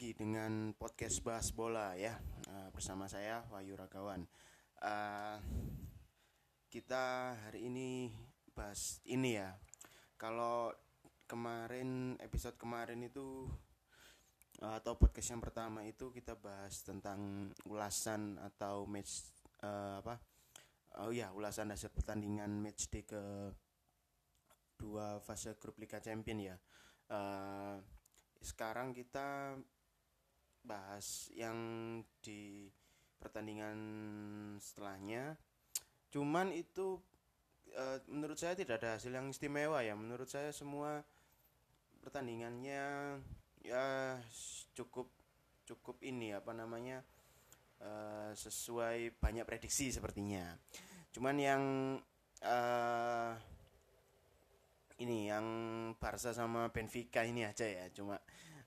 lagi dengan podcast bahas bola ya uh, bersama saya Wahyu Ragawan. Uh, kita hari ini bahas ini ya. Kalau kemarin episode kemarin itu uh, atau podcast yang pertama itu kita bahas tentang ulasan atau match uh, apa? Oh ya ulasan hasil pertandingan match day ke dua fase grup Liga Champion ya. Uh, sekarang kita bahas yang di pertandingan setelahnya. Cuman itu e, menurut saya tidak ada hasil yang istimewa ya. Menurut saya semua pertandingannya ya cukup cukup ini apa namanya e, sesuai banyak prediksi sepertinya. Cuman yang e, ini yang Barca sama Benfica ini aja ya. Cuma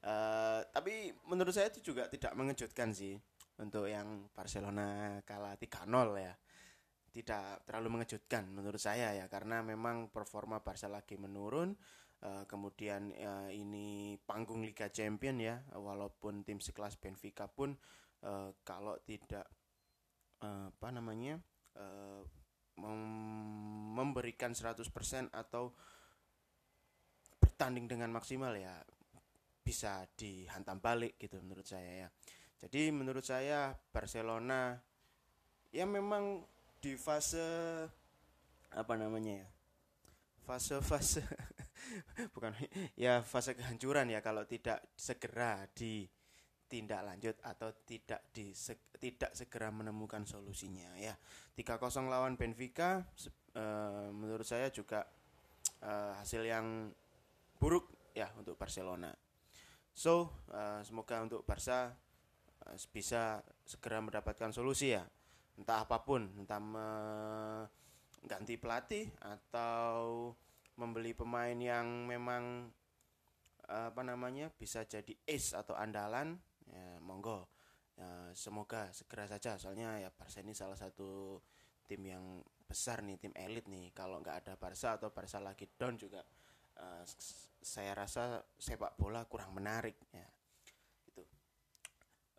uh, tapi menurut saya itu juga tidak mengejutkan sih untuk yang Barcelona kalah 3-0 ya. Tidak terlalu mengejutkan menurut saya ya karena memang performa Barca lagi menurun. Uh, kemudian uh, ini panggung Liga Champion ya walaupun tim sekelas Benfica pun uh, kalau tidak uh, apa namanya uh, mem memberikan 100% atau bertanding dengan maksimal ya bisa dihantam balik gitu menurut saya ya. Jadi menurut saya Barcelona ya memang di fase apa namanya ya fase-fase bukan ya fase kehancuran ya kalau tidak segera ditindak lanjut atau tidak di se, tidak segera menemukan solusinya ya 3-0 lawan Benfica e, menurut saya juga e, hasil yang buruk ya untuk Barcelona. So uh, semoga untuk Barca uh, bisa segera mendapatkan solusi ya, entah apa pun, entah mengganti pelatih atau membeli pemain yang memang uh, apa namanya bisa jadi ace atau andalan, ya monggo. Ya, semoga segera saja, soalnya ya Barca ini salah satu tim yang besar nih, tim elit nih. Kalau nggak ada Barca atau Barca lagi down juga uh, saya rasa sepak bola kurang menarik ya. Itu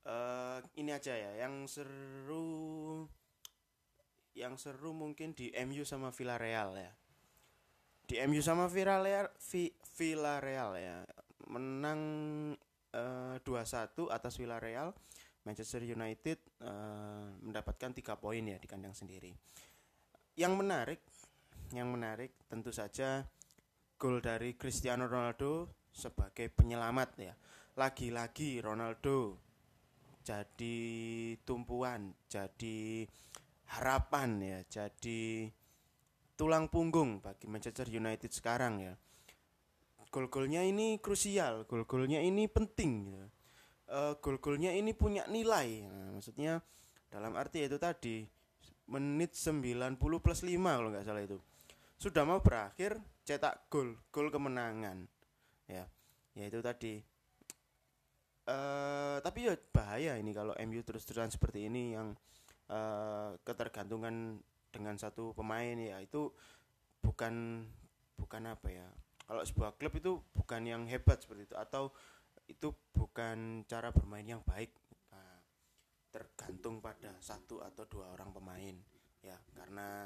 uh, ini aja ya yang seru yang seru mungkin di MU sama Villarreal ya. Di MU sama Villarreal Villarreal ya. Menang uh, 2-1 atas Villarreal. Manchester United uh, mendapatkan tiga poin ya di kandang sendiri. Yang menarik yang menarik tentu saja gol dari Cristiano Ronaldo sebagai penyelamat ya. Lagi-lagi Ronaldo jadi tumpuan, jadi harapan ya, jadi tulang punggung bagi Manchester United sekarang ya. Gol-golnya ini krusial, gol-golnya ini penting ya. Uh, gol-golnya ini punya nilai. Nah, maksudnya dalam arti itu tadi menit 90 plus 5 kalau nggak salah itu sudah mau berakhir cetak gol gol kemenangan. Ya ya itu tadi. Uh, tapi ya bahaya ini kalau MU terus-terusan seperti ini yang uh, ketergantungan dengan satu pemain. Ya itu bukan bukan apa ya. Kalau sebuah klub itu bukan yang hebat seperti itu atau itu bukan cara bermain yang baik. Nah, tergantung pada satu atau dua orang pemain. Ya karena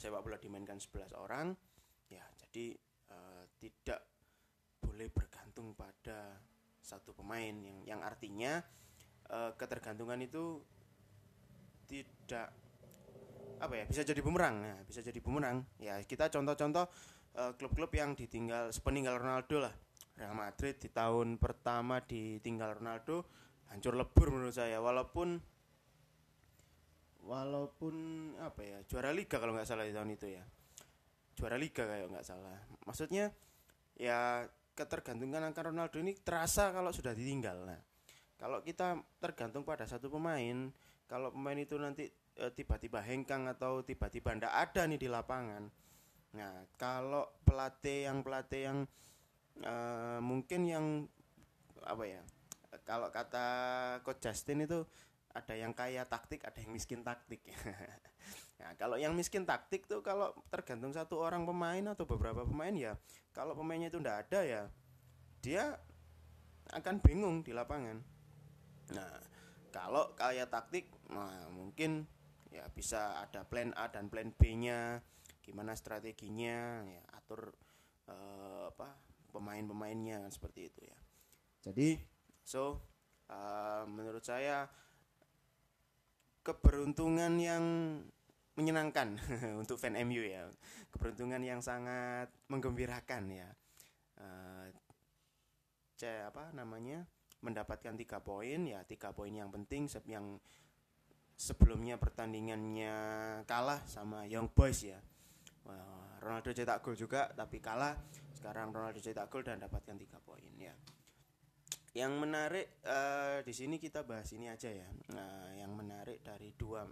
sepak bola dimainkan 11 orang jadi uh, tidak boleh bergantung pada satu pemain yang yang artinya uh, ketergantungan itu tidak apa ya bisa jadi bumerang. Ya bisa jadi bumerang. Ya kita contoh-contoh uh, klub-klub yang ditinggal sepeninggal Ronaldo lah. Real Madrid di tahun pertama ditinggal Ronaldo hancur lebur menurut saya. Walaupun walaupun apa ya juara liga kalau nggak salah di tahun itu ya juara liga kayak nggak salah maksudnya ya ketergantungan akan Ronaldo ini terasa kalau sudah ditinggal nah kalau kita tergantung pada satu pemain kalau pemain itu nanti e, tiba-tiba hengkang atau tiba-tiba ndak ada nih di lapangan nah kalau pelatih yang pelatih yang e, mungkin yang apa ya kalau kata coach Justin itu ada yang kaya taktik, ada yang miskin taktik. nah, kalau yang miskin taktik tuh kalau tergantung satu orang pemain atau beberapa pemain ya, kalau pemainnya itu ndak ada ya, dia akan bingung di lapangan. Nah, kalau kayak taktik, nah mungkin ya bisa ada plan A dan plan B-nya, gimana strateginya, ya atur uh, apa pemain-pemainnya seperti itu ya. Jadi, so uh, menurut saya keberuntungan yang menyenangkan untuk fan MU ya, keberuntungan yang sangat menggembirakan ya. Uh, C apa namanya? mendapatkan tiga poin ya tiga poin yang penting. Yang sebelumnya pertandingannya kalah sama Young Boys ya. Ronaldo cetak gol juga tapi kalah. Sekarang Ronaldo cetak gol dan dapatkan tiga poin ya. Yang menarik uh, di sini kita bahas ini aja ya. Nah, yang menarik dari dua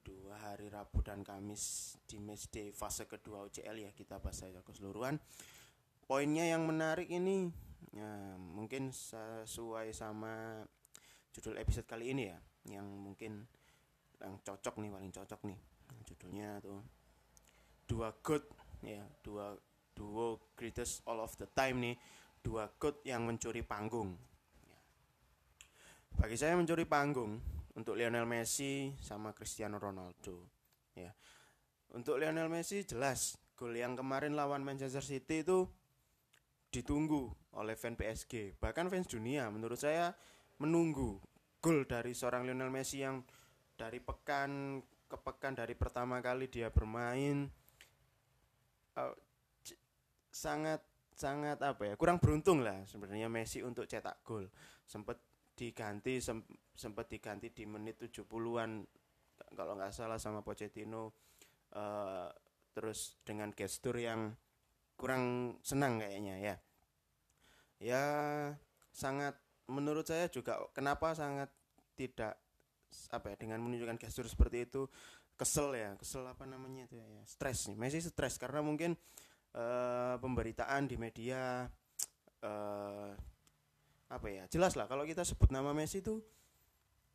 dua hari Rabu dan Kamis di matchday fase kedua UCL ya kita bahas saja keseluruhan poinnya yang menarik ini ya, mungkin sesuai sama judul episode kali ini ya yang mungkin yang cocok nih paling cocok nih judulnya tuh dua good ya dua duo greatest all of the time nih dua good yang mencuri panggung ya. bagi saya mencuri panggung untuk Lionel Messi sama Cristiano Ronaldo ya. Untuk Lionel Messi jelas gol yang kemarin lawan Manchester City itu ditunggu oleh fan PSG bahkan fans dunia menurut saya menunggu gol dari seorang Lionel Messi yang dari pekan ke pekan dari pertama kali dia bermain uh, sangat sangat apa ya kurang beruntung lah sebenarnya Messi untuk cetak gol. Sempat diganti sem, sempat diganti di menit 70-an kalau nggak salah sama Pochettino uh, terus dengan gestur yang kurang senang kayaknya ya. Ya sangat menurut saya juga kenapa sangat tidak apa ya dengan menunjukkan gestur seperti itu kesel ya kesel apa namanya itu ya, ya stres nih. Messi stres karena mungkin uh, pemberitaan di media uh, apa ya jelas lah kalau kita sebut nama Messi itu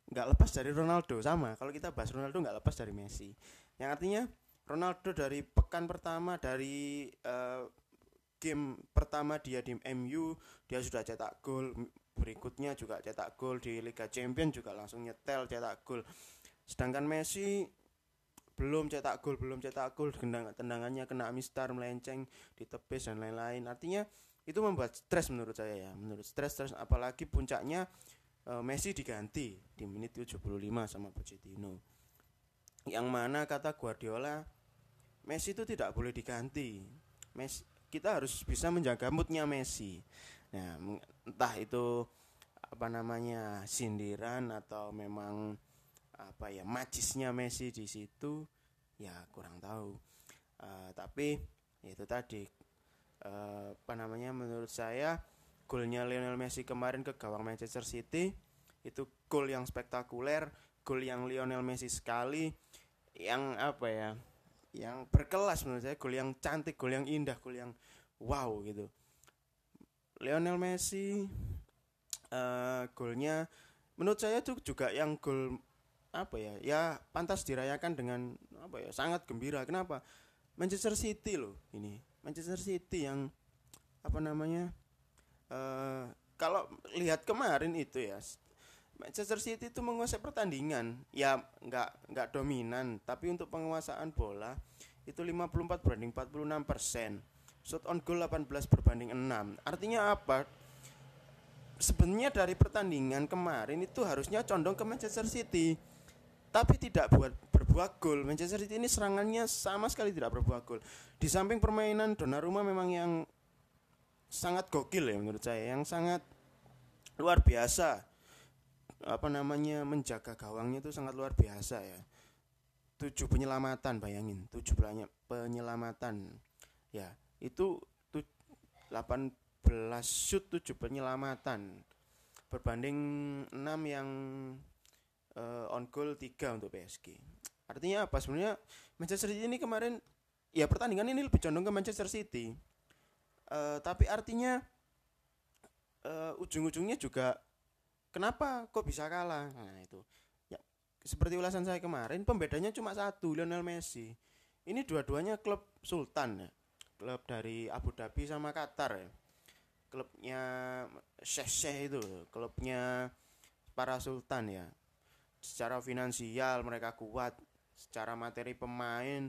nggak lepas dari Ronaldo sama. Kalau kita bahas Ronaldo nggak lepas dari Messi. Yang artinya Ronaldo dari pekan pertama dari uh, game pertama dia di MU dia sudah cetak gol. Berikutnya juga cetak gol di Liga Champions juga langsung nyetel cetak gol. Sedangkan Messi belum cetak gol belum cetak gol. Tendangannya kena mistar melenceng ditepis dan lain-lain. Artinya itu membuat stres menurut saya ya menurut stres stres apalagi puncaknya uh, Messi diganti di menit 75 sama Pochettino yang mana kata Guardiola Messi itu tidak boleh diganti Messi kita harus bisa menjaga moodnya Messi. Nah, entah itu apa namanya sindiran atau memang apa ya macisnya Messi di situ ya kurang tahu. Uh, tapi ya itu tadi uh, apa namanya menurut saya golnya Lionel Messi kemarin ke gawang Manchester City itu gol yang spektakuler, gol yang Lionel Messi sekali yang apa ya yang berkelas menurut saya gol yang cantik gol yang indah gol yang wow gitu. Lionel Messi uh, golnya menurut saya itu juga yang gol apa ya ya pantas dirayakan dengan apa ya sangat gembira. Kenapa? Manchester City loh ini Manchester City yang apa namanya uh, kalau lihat kemarin itu ya Manchester City itu menguasai pertandingan. Ya nggak nggak dominan tapi untuk penguasaan bola itu 54 banding 46 persen. Shot on goal 18 berbanding 6 artinya apa? Sebenarnya dari pertandingan kemarin itu harusnya condong ke Manchester City. Tapi tidak buat berbuah gol. Manchester City ini serangannya sama sekali tidak berbuah gol. Di samping permainan Donnarumma memang yang sangat gokil ya menurut saya yang sangat luar biasa. Apa namanya menjaga gawangnya itu sangat luar biasa ya. Tujuh penyelamatan bayangin. Tujuh banyak penyelamatan. Ya itu 18 shoot tujuh penyelamatan. Berbanding 6 yang uh, on goal 3 untuk PSG artinya apa sebenarnya Manchester City ini kemarin ya pertandingan ini lebih condong ke Manchester City uh, tapi artinya uh, ujung-ujungnya juga Kenapa kok bisa kalah? Nah, itu. Ya, seperti ulasan saya kemarin, pembedanya cuma satu, Lionel Messi. Ini dua-duanya klub sultan ya. Klub dari Abu Dhabi sama Qatar ya. klubnya Syekh itu klubnya para sultan ya secara finansial mereka kuat secara materi pemain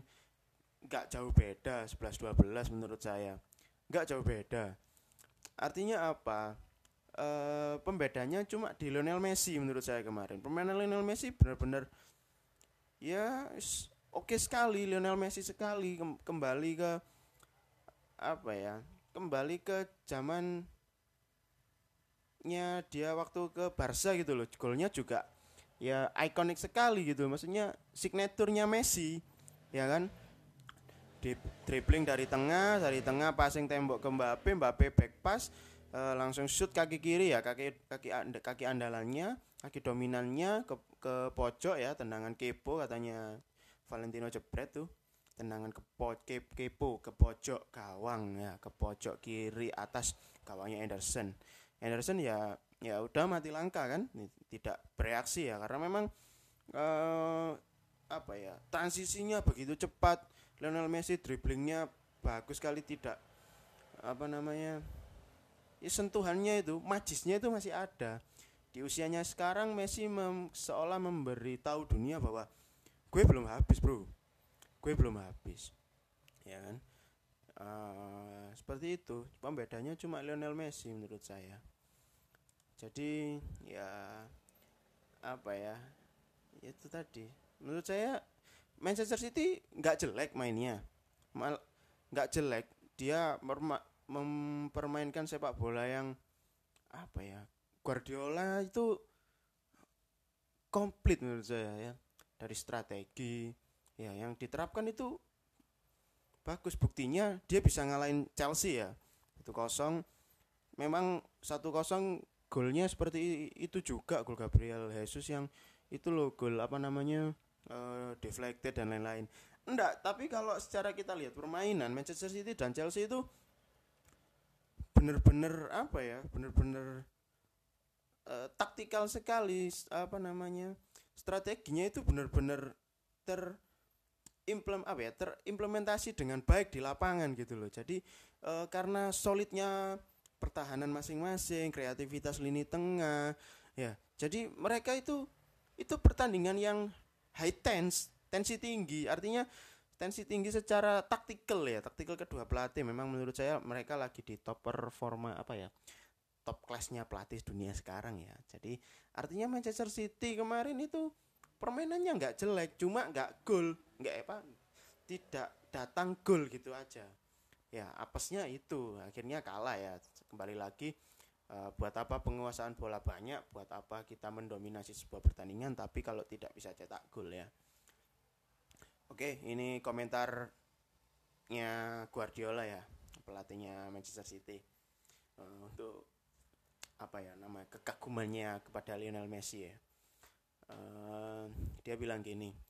nggak jauh beda 11-12 menurut saya. Nggak jauh beda. Artinya apa? E, pembedanya cuma di Lionel Messi menurut saya kemarin. Permainan Lionel Messi benar-benar ya oke sekali Lionel Messi sekali kembali ke apa ya kembali ke zamannya dia waktu ke Barca gitu loh. Golnya juga ya ikonik sekali gitu. Maksudnya signaturnya Messi ya kan? Di dribbling dari tengah dari tengah passing tembok ke Mbappe Mbappe back pass e, langsung shoot kaki kiri ya kaki kaki kaki andalannya kaki dominannya ke ke pojok ya tendangan kepo katanya Valentino Jebret tuh. Tendangan ke po, ke, kepo ke pojok gawang ya ke pojok kiri atas gawangnya Anderson. Anderson ya ya udah mati langka kan? Tidak bereaksi ya karena memang eh, apa ya transisinya begitu cepat Lionel Messi dribblingnya bagus sekali tidak apa namanya ya sentuhannya itu majisnya itu masih ada. Di usianya sekarang Messi mem, seolah memberi tahu dunia bahwa gue belum habis bro. Gue belum habis ya kan? Uh, seperti itu. Pembedanya cuma Lionel Messi menurut saya jadi ya apa ya itu tadi. Menurut saya Manchester City nggak jelek mainnya. Mal nggak jelek. Dia mempermainkan sepak bola yang apa ya Guardiola itu komplit menurut saya ya. Dari strategi ya yang diterapkan itu bagus. Buktinya dia bisa ngalahin Chelsea ya. Itu kosong. Memang satu kosong golnya seperti itu juga gol Gabriel Jesus yang itu loh gol apa namanya uh, deflected dan lain-lain. Enggak, tapi kalau secara kita lihat permainan Manchester City dan Chelsea itu benar-benar apa ya? Benar-benar uh, taktikal sekali apa namanya? Strateginya itu benar-benar ter implement apa ya terimplementasi dengan baik di lapangan gitu loh jadi e, karena solidnya pertahanan masing-masing kreativitas lini tengah ya jadi mereka itu itu pertandingan yang high tense, tensi tinggi. Artinya tensi tinggi secara taktikal ya, taktikal kedua pelatih. Memang menurut saya mereka lagi di top performa apa ya? Top kelasnya pelatih dunia sekarang ya. Jadi artinya Manchester City kemarin itu permainannya nggak jelek, cuma nggak gol, nggak apa, tidak datang gol gitu aja. Ya apesnya itu. Akhirnya kalah ya. Kembali lagi uh, buat apa penguasaan bola banyak? Buat apa kita mendominasi sebuah pertandingan tapi kalau tidak bisa cetak gol ya? Oke ini komentarnya Guardiola ya pelatihnya Manchester City. Uh, untuk apa ya nama kekagumannya kepada Lionel Messi ya. Uh, dia bilang gini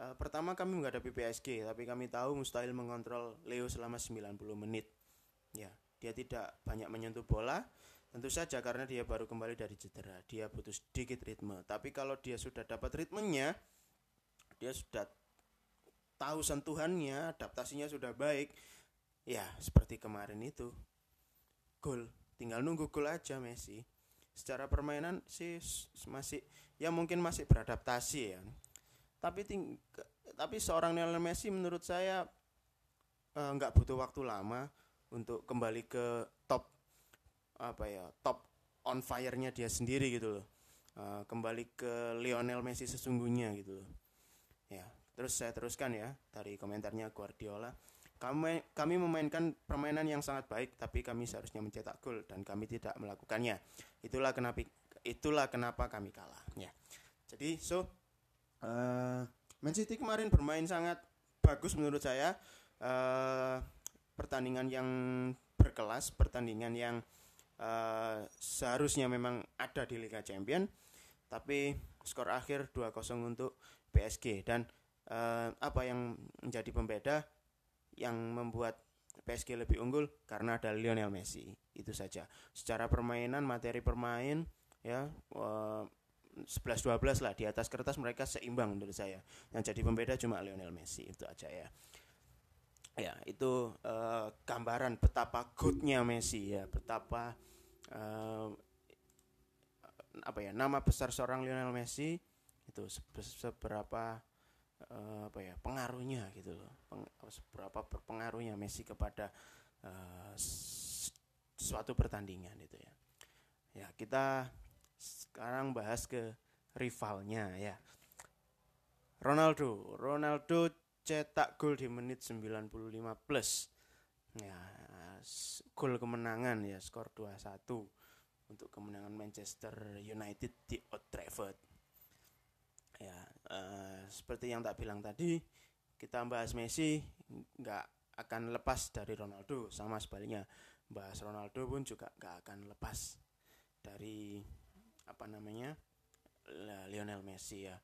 uh, pertama kami menghadapi PSG tapi kami tahu mustahil mengontrol Leo selama 90 menit ya dia tidak banyak menyentuh bola Tentu saja karena dia baru kembali dari cedera, dia butuh sedikit ritme. Tapi kalau dia sudah dapat ritmenya, dia sudah tahu sentuhannya, adaptasinya sudah baik. Ya, seperti kemarin itu. Gol, tinggal nunggu gol aja Messi. Secara permainan sih masih ya mungkin masih beradaptasi ya. Tapi ting tapi seorang Lionel Messi menurut saya eh, nggak uh, butuh waktu lama untuk kembali ke top apa ya top on fire-nya dia sendiri gitu loh. Uh, kembali ke Lionel Messi sesungguhnya gitu loh. Ya terus saya teruskan ya dari komentarnya Guardiola. Kami kami memainkan permainan yang sangat baik tapi kami seharusnya mencetak gol dan kami tidak melakukannya. Itulah kenapa itulah kenapa kami kalah ya. Jadi so uh, Man City kemarin bermain sangat bagus menurut saya. Uh, pertandingan yang berkelas pertandingan yang uh, seharusnya memang ada di Liga Champion tapi skor akhir 2-0 untuk PSG dan uh, apa yang menjadi pembeda yang membuat PSG lebih unggul karena ada Lionel Messi. Itu saja. Secara permainan materi permain ya uh, 11-12 lah di atas kertas mereka seimbang menurut saya. Yang jadi pembeda cuma Lionel Messi itu aja ya. Ya itu uh, gambaran betapa goodnya Messi ya betapa uh, apa ya nama besar seorang Lionel Messi itu seberapa uh, apa ya pengaruhnya gitu loh. Peng, seberapa berpengaruhnya Messi kepada uh, suatu pertandingan itu ya. Ya kita sekarang bahas ke rivalnya ya Ronaldo Ronaldo cetak gol di menit 95 plus. Ya, gol kemenangan ya, skor 2-1 untuk kemenangan Manchester United di Old Trafford. Ya, uh, seperti yang tak bilang tadi, kita bahas Messi nggak akan lepas dari Ronaldo, sama sebaliknya bahas Ronaldo pun juga nggak akan lepas dari apa namanya Lionel Messi ya.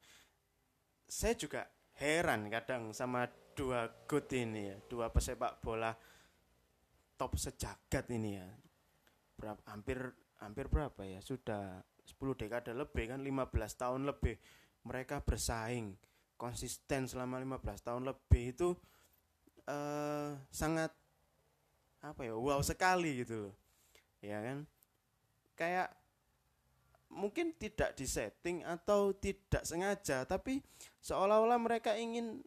Saya juga heran kadang sama dua good ini ya, dua pesepak bola top sejagat ini ya. Berapa hampir hampir berapa ya? Sudah 10 dekade lebih kan 15 tahun lebih mereka bersaing konsisten selama 15 tahun lebih itu uh, sangat apa ya wow sekali gitu loh ya kan kayak mungkin tidak disetting atau tidak sengaja tapi seolah-olah mereka ingin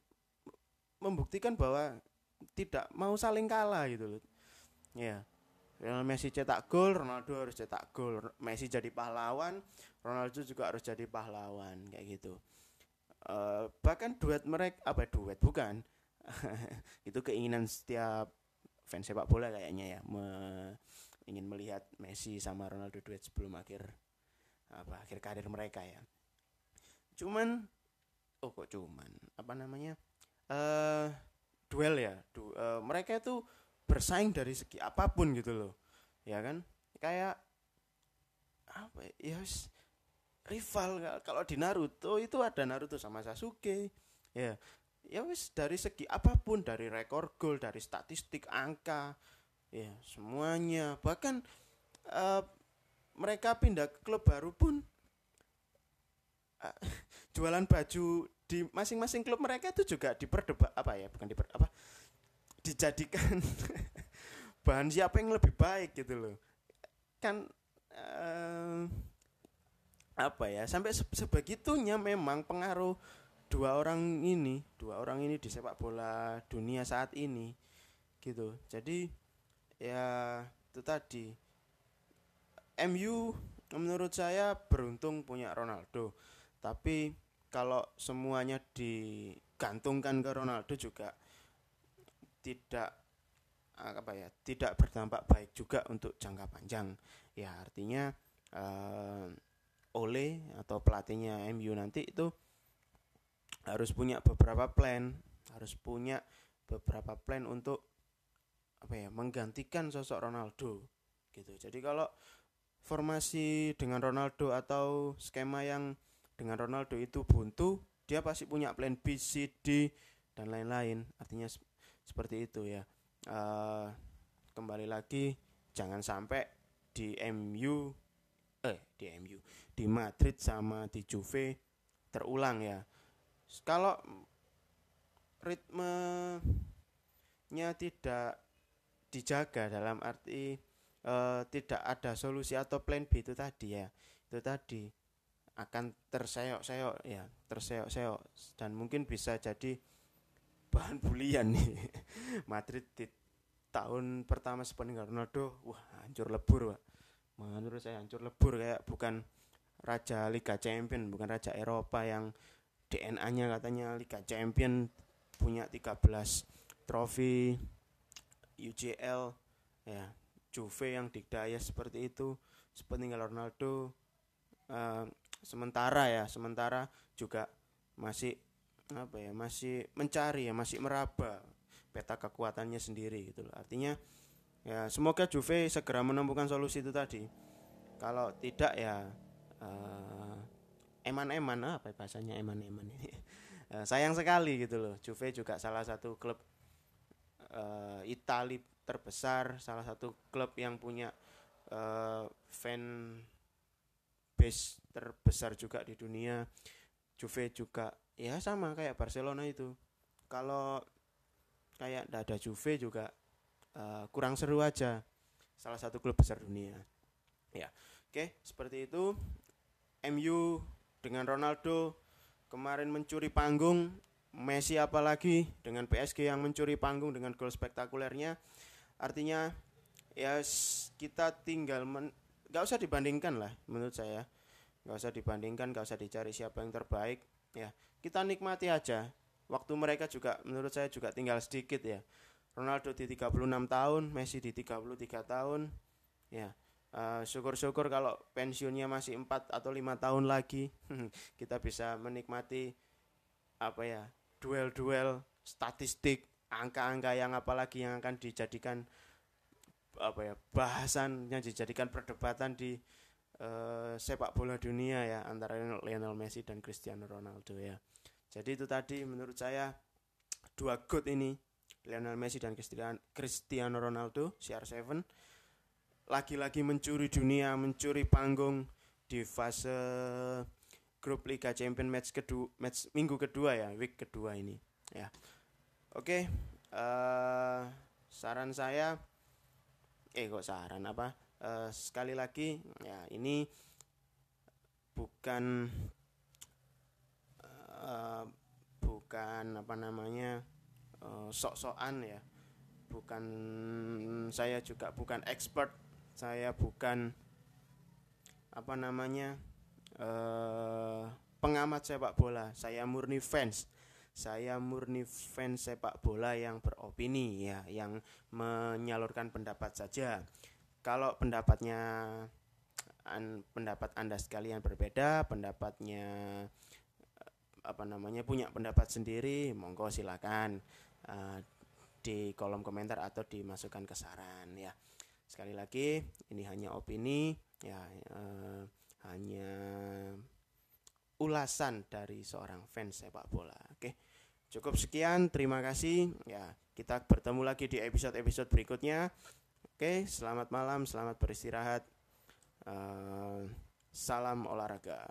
membuktikan bahwa tidak mau saling kalah gitu loh. Ya. Lionel Messi cetak gol Ronaldo harus cetak gol. Messi jadi pahlawan Ronaldo juga harus jadi pahlawan kayak gitu. Uh, bahkan duet mereka apa duet bukan. Itu keinginan setiap fans sepak bola kayaknya ya me, ingin melihat Messi sama Ronaldo duet sebelum akhir apa akhir karir mereka ya. Cuman oh kok cuman? Apa namanya? Uh, duel ya du, uh, mereka itu bersaing dari segi apa pun gitu loh ya kan? Kayak apa ya yes, rival. Kalau di Naruto itu ada Naruto sama Sasuke ya. Ya wis dari segi apa pun dari rekor gol dari statistik angka ya semuanya. Bahkan uh, mereka pindah ke klub baru pun uh, jualan baju di masing-masing klub mereka itu juga diperdebat apa ya bukan diper apa dijadikan bahan siapa yang lebih baik gitu loh. Kan uh, apa ya sampai se sebegitunya memang pengaruh dua orang ini dua orang ini di sepak bola dunia saat ini gitu. Jadi ya itu tadi MU menurut saya beruntung punya Ronaldo. Tapi kalau semuanya digantungkan ke Ronaldo juga tidak apa ya tidak berdampak baik juga untuk jangka panjang ya artinya uh, Ole atau pelatihnya MU nanti itu harus punya beberapa plan harus punya beberapa plan untuk apa ya menggantikan sosok Ronaldo gitu jadi kalau formasi dengan Ronaldo atau skema yang dengan Ronaldo itu buntu, dia pasti punya plan B, C, D dan lain-lain. Artinya seperti itu ya. Uh, kembali lagi jangan sampai di MU eh di MU di Madrid sama di Juve terulang ya. Kalau ritmenya tidak dijaga dalam arti uh, tidak ada solusi atau plan B itu tadi ya. Itu tadi akan terseok-seok ya terseok-seok. Dan mungkin bisa jadi bahan bulian nih. Madrid di tahun pertama sepeninggal Ronaldo wah hancur lebur pak. Menurut saya hancur lebur kayak bukan raja Liga Champion bukan raja Eropa yang DNA-nya katanya Liga Champion punya 13 trofi UCL ya Juve yang dikdaya seperti itu sepeninggal Ronaldo uh, sementara ya sementara juga masih apa ya masih mencari ya masih meraba peta kekuatannya sendiri gitu loh. Artinya ya semoga Juve segera menemukan solusi itu tadi. Kalau tidak ya uh, eman-eman apa bahasanya eman-eman ini? Uh, sayang sekali gitu loh Juve juga salah satu klub uh, Itali terbesar, salah satu klub yang punya uh, fan base terbesar juga di dunia. Juve juga ya sama kayak Barcelona itu. Kalau kayak ndak ada Juve juga uh, kurang seru aja. Salah satu klub besar dunia. Ya oke seperti itu. MU dengan Ronaldo kemarin mencuri panggung. Messi apalagi dengan PSG yang mencuri panggung dengan gol spektakulernya artinya ya kita tinggal men, gak usah dibandingkan lah menurut saya. Gak usah dibandingkan gak usah dicari siapa yang terbaik ya. Kita nikmati aja. Waktu mereka juga menurut saya juga tinggal sedikit ya. Ronaldo di 36 tahun Messi di 33 tahun ya. Uh, syukur-syukur kalau pensiunnya masih 4 atau lima tahun lagi kita bisa menikmati apa ya duel-duel statistik angka-angka yang apalagi yang akan dijadikan apa ya bahasan yang dijadikan perdebatan di uh, sepak bola dunia ya antara Lionel Messi dan Cristiano Ronaldo ya. Jadi itu tadi menurut saya dua good ini Lionel Messi dan Cristiano Ronaldo CR7 lagi-lagi mencuri dunia, mencuri panggung di fase grup Liga Champion match kedua match minggu kedua ya week kedua ini ya oke okay, uh, eh, saran saya eh kok saran apa uh, sekali lagi ya ini bukan uh, bukan apa namanya uh, sok-sokan ya bukan saya juga bukan expert saya bukan apa namanya uh, pengamat sepak bola. Saya murni fans. Saya murni fans sepak bola yang beropini ya, yang menyalurkan pendapat saja. Kalau pendapatnya an, pendapat Anda sekalian berbeda, pendapatnya eh, apa namanya punya pendapat sendiri, monggo silakan uh, di kolom komentar atau dimasukkan ke saran ya. Sekali lagi, ini hanya opini ya. Uh, hanya ulasan dari seorang fans sepak bola. Oke. Cukup sekian, terima kasih. Ya, kita bertemu lagi di episode-episode berikutnya. Oke, selamat malam, selamat beristirahat. Uh, salam olahraga.